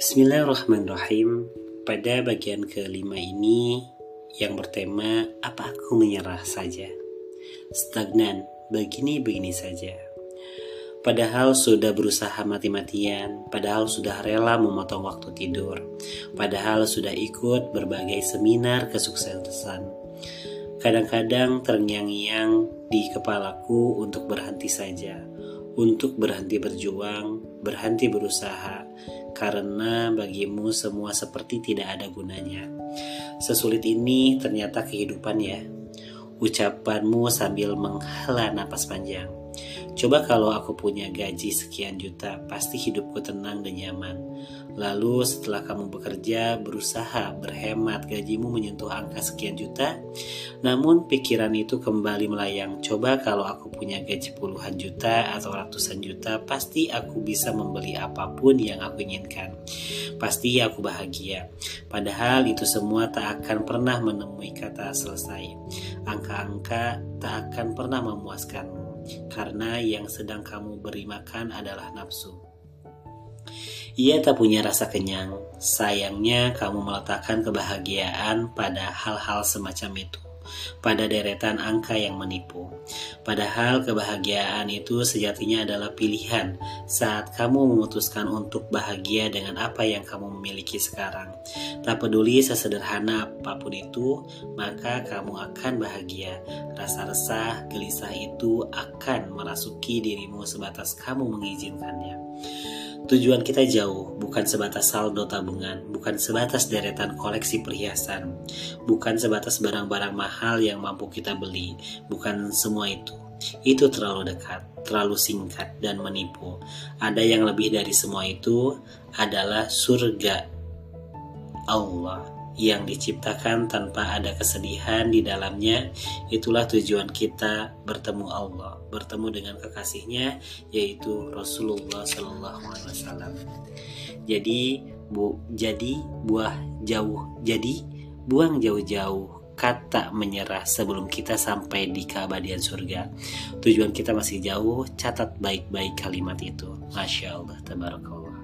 Bismillahirrahmanirrahim. Pada bagian kelima ini yang bertema apa aku menyerah saja. Stagnan, begini-begini saja. Padahal sudah berusaha mati-matian, padahal sudah rela memotong waktu tidur, padahal sudah ikut berbagai seminar kesuksesan. Kadang-kadang terngiang-ngiang di kepalaku untuk berhenti saja, untuk berhenti berjuang, berhenti berusaha, karena bagimu semua seperti tidak ada gunanya. Sesulit ini ternyata kehidupan ya. Ucapanmu sambil menghela napas panjang. Coba kalau aku punya gaji sekian juta, pasti hidupku tenang dan nyaman. Lalu setelah kamu bekerja, berusaha, berhemat, gajimu menyentuh angka sekian juta, namun pikiran itu kembali melayang. Coba kalau aku punya gaji puluhan juta atau ratusan juta, pasti aku bisa membeli apa pun yang aku inginkan. Pasti aku bahagia. Padahal itu semua tak akan pernah menemui kata selesai. Angka-angka tak akan pernah memuaskanmu karena yang sedang kamu beri makan adalah nafsu. Ia tak punya rasa kenyang. Sayangnya, kamu meletakkan kebahagiaan pada hal-hal semacam itu pada deretan angka yang menipu. Padahal kebahagiaan itu sejatinya adalah pilihan saat kamu memutuskan untuk bahagia dengan apa yang kamu miliki sekarang. Tak peduli sesederhana apa pun itu, maka kamu akan bahagia. Rasa resah, gelisah itu akan merasuki dirimu sebatas kamu mengizinkannya. Tujuan kita jauh, bukan sebatas saldo tabungan, bukan sebatas deretan koleksi perhiasan, bukan sebatas barang-barang mahal yang mampu kita beli, bukan semua itu. Itu terlalu dekat, terlalu singkat, dan menipu. Ada yang lebih dari semua itu adalah surga Allah yang diciptakan tanpa ada kesedihan di dalamnya itulah tujuan kita bertemu Allah bertemu dengan kekasihnya yaitu Rasulullah Shallallahu Alaihi Wasallam jadi bu jadi buah jauh jadi buang jauh-jauh kata menyerah sebelum kita sampai di keabadian surga. Tujuan kita masih jauh, catat baik-baik kalimat itu. Masya Allah, tabarakallah.